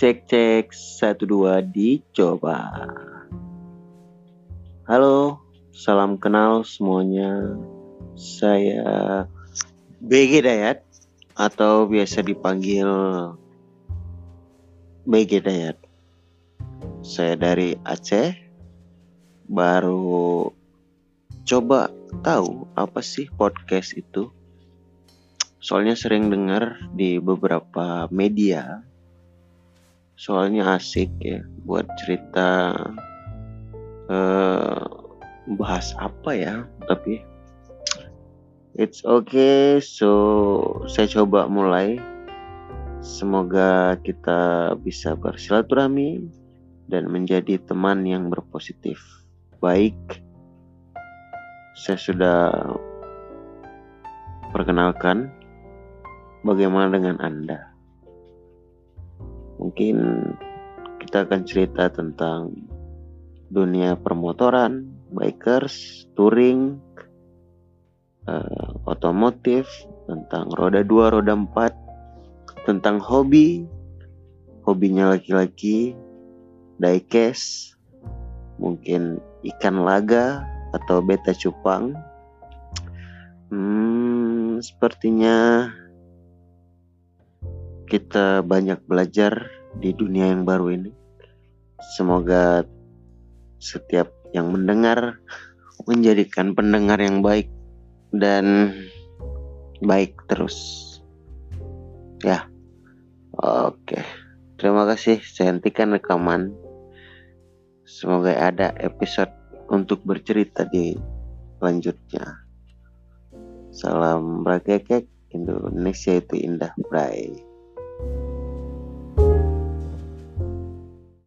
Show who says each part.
Speaker 1: Cek cek satu dua dicoba. Halo, salam kenal semuanya. Saya BG Dayat atau biasa dipanggil BG Dayat. Saya dari Aceh. Baru coba tahu apa sih podcast itu. Soalnya sering dengar di beberapa media soalnya asik ya buat cerita uh, bahas apa ya tapi it's okay. So saya coba mulai. Semoga kita bisa bersilaturahmi dan menjadi teman yang berpositif. Baik saya sudah perkenalkan bagaimana dengan Anda Mungkin kita akan cerita tentang dunia permotoran, bikers, touring, uh, otomotif, tentang roda dua, roda empat, tentang hobi, hobinya laki-laki, diecast, mungkin ikan laga atau beta cupang. Hmm, sepertinya kita banyak belajar di dunia yang baru ini. Semoga setiap yang mendengar menjadikan pendengar yang baik dan baik terus. Ya, oke. Terima kasih. Saya hentikan rekaman. Semoga ada episode untuk bercerita di selanjutnya. Salam rakekek Indonesia itu indah, bye.